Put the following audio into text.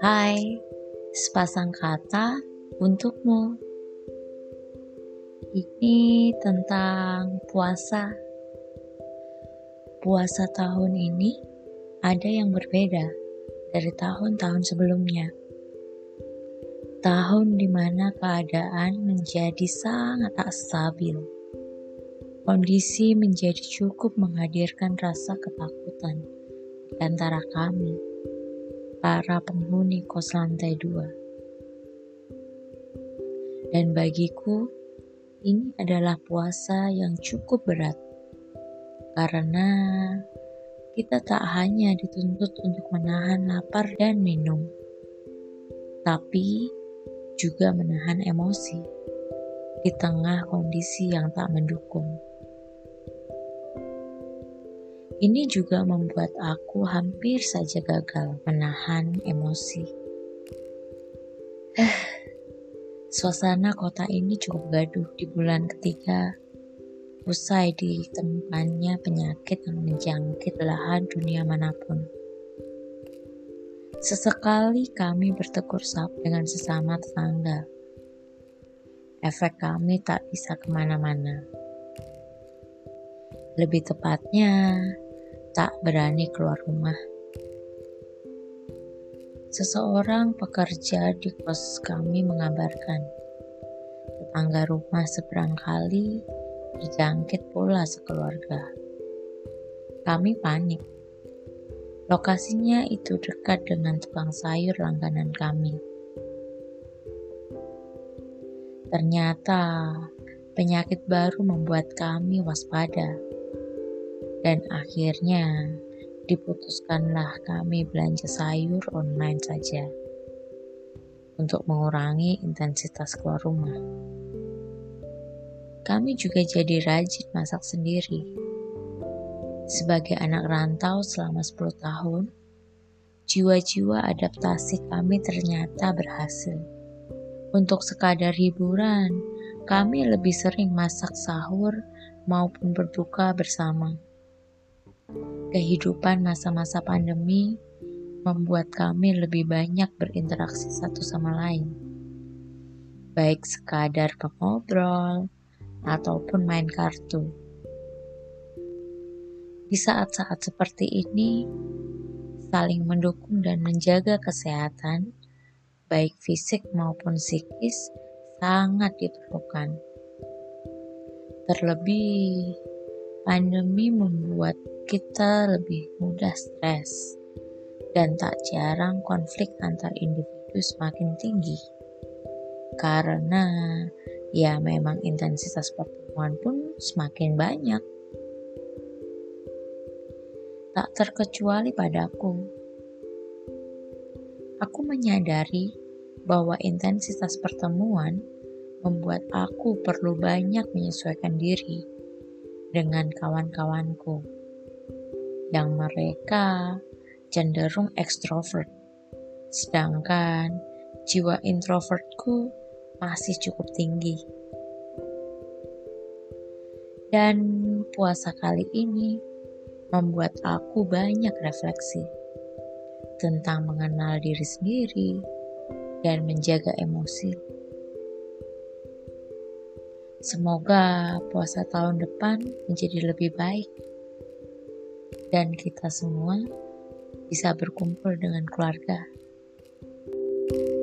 Hai, sepasang kata untukmu. Ini tentang puasa. Puasa tahun ini ada yang berbeda dari tahun-tahun sebelumnya. Tahun di mana keadaan menjadi sangat tak stabil. Kondisi menjadi cukup menghadirkan rasa ketakutan di antara kami, para penghuni kos lantai dua. Dan bagiku, ini adalah puasa yang cukup berat, karena kita tak hanya dituntut untuk menahan lapar dan minum, tapi juga menahan emosi di tengah kondisi yang tak mendukung. Ini juga membuat aku hampir saja gagal menahan emosi. Eh, suasana kota ini cukup gaduh di bulan ketiga. Usai ditemukannya penyakit yang menjangkit lahan dunia mana pun. Sesekali kami bertegur sapa dengan sesama tetangga. Efek kami tak bisa ke mana-mana. Lebih tepatnya, tak berani keluar rumah. Seseorang pekerja di kos kami mengabarkan, tetangga rumah seberang kali terjangkit pula sekeluarga. Kami panik Lokasinya itu dekat dengan tukang sayur langganan kami. Ternyata penyakit baru membuat kami waspada. Dan akhirnya diputuskanlah kami belanja sayur online saja untuk mengurangi intensitas keluar rumah. Kami juga jadi rajin masak sendiri sebagai anak rantau selama 10 tahun, jiwa-jiwa adaptasi kami ternyata berhasil. Untuk sekadar hiburan, kami lebih sering masak sahur maupun berbuka bersama. Kehidupan masa-masa pandemi membuat kami lebih banyak berinteraksi satu sama lain. Baik sekadar mengobrol ataupun main kartu. Di saat-saat seperti ini, saling mendukung dan menjaga kesehatan, baik fisik maupun psikis, sangat diperlukan. Terlebih, pandemi membuat kita lebih mudah stres, dan tak jarang konflik antar individu semakin tinggi. Karena ya memang intensitas pertemuan pun semakin banyak tak terkecuali padaku. Aku menyadari bahwa intensitas pertemuan membuat aku perlu banyak menyesuaikan diri dengan kawan-kawanku yang mereka cenderung ekstrovert, sedangkan jiwa introvertku masih cukup tinggi. Dan puasa kali ini membuat aku banyak refleksi tentang mengenal diri sendiri dan menjaga emosi. Semoga puasa tahun depan menjadi lebih baik dan kita semua bisa berkumpul dengan keluarga. thank you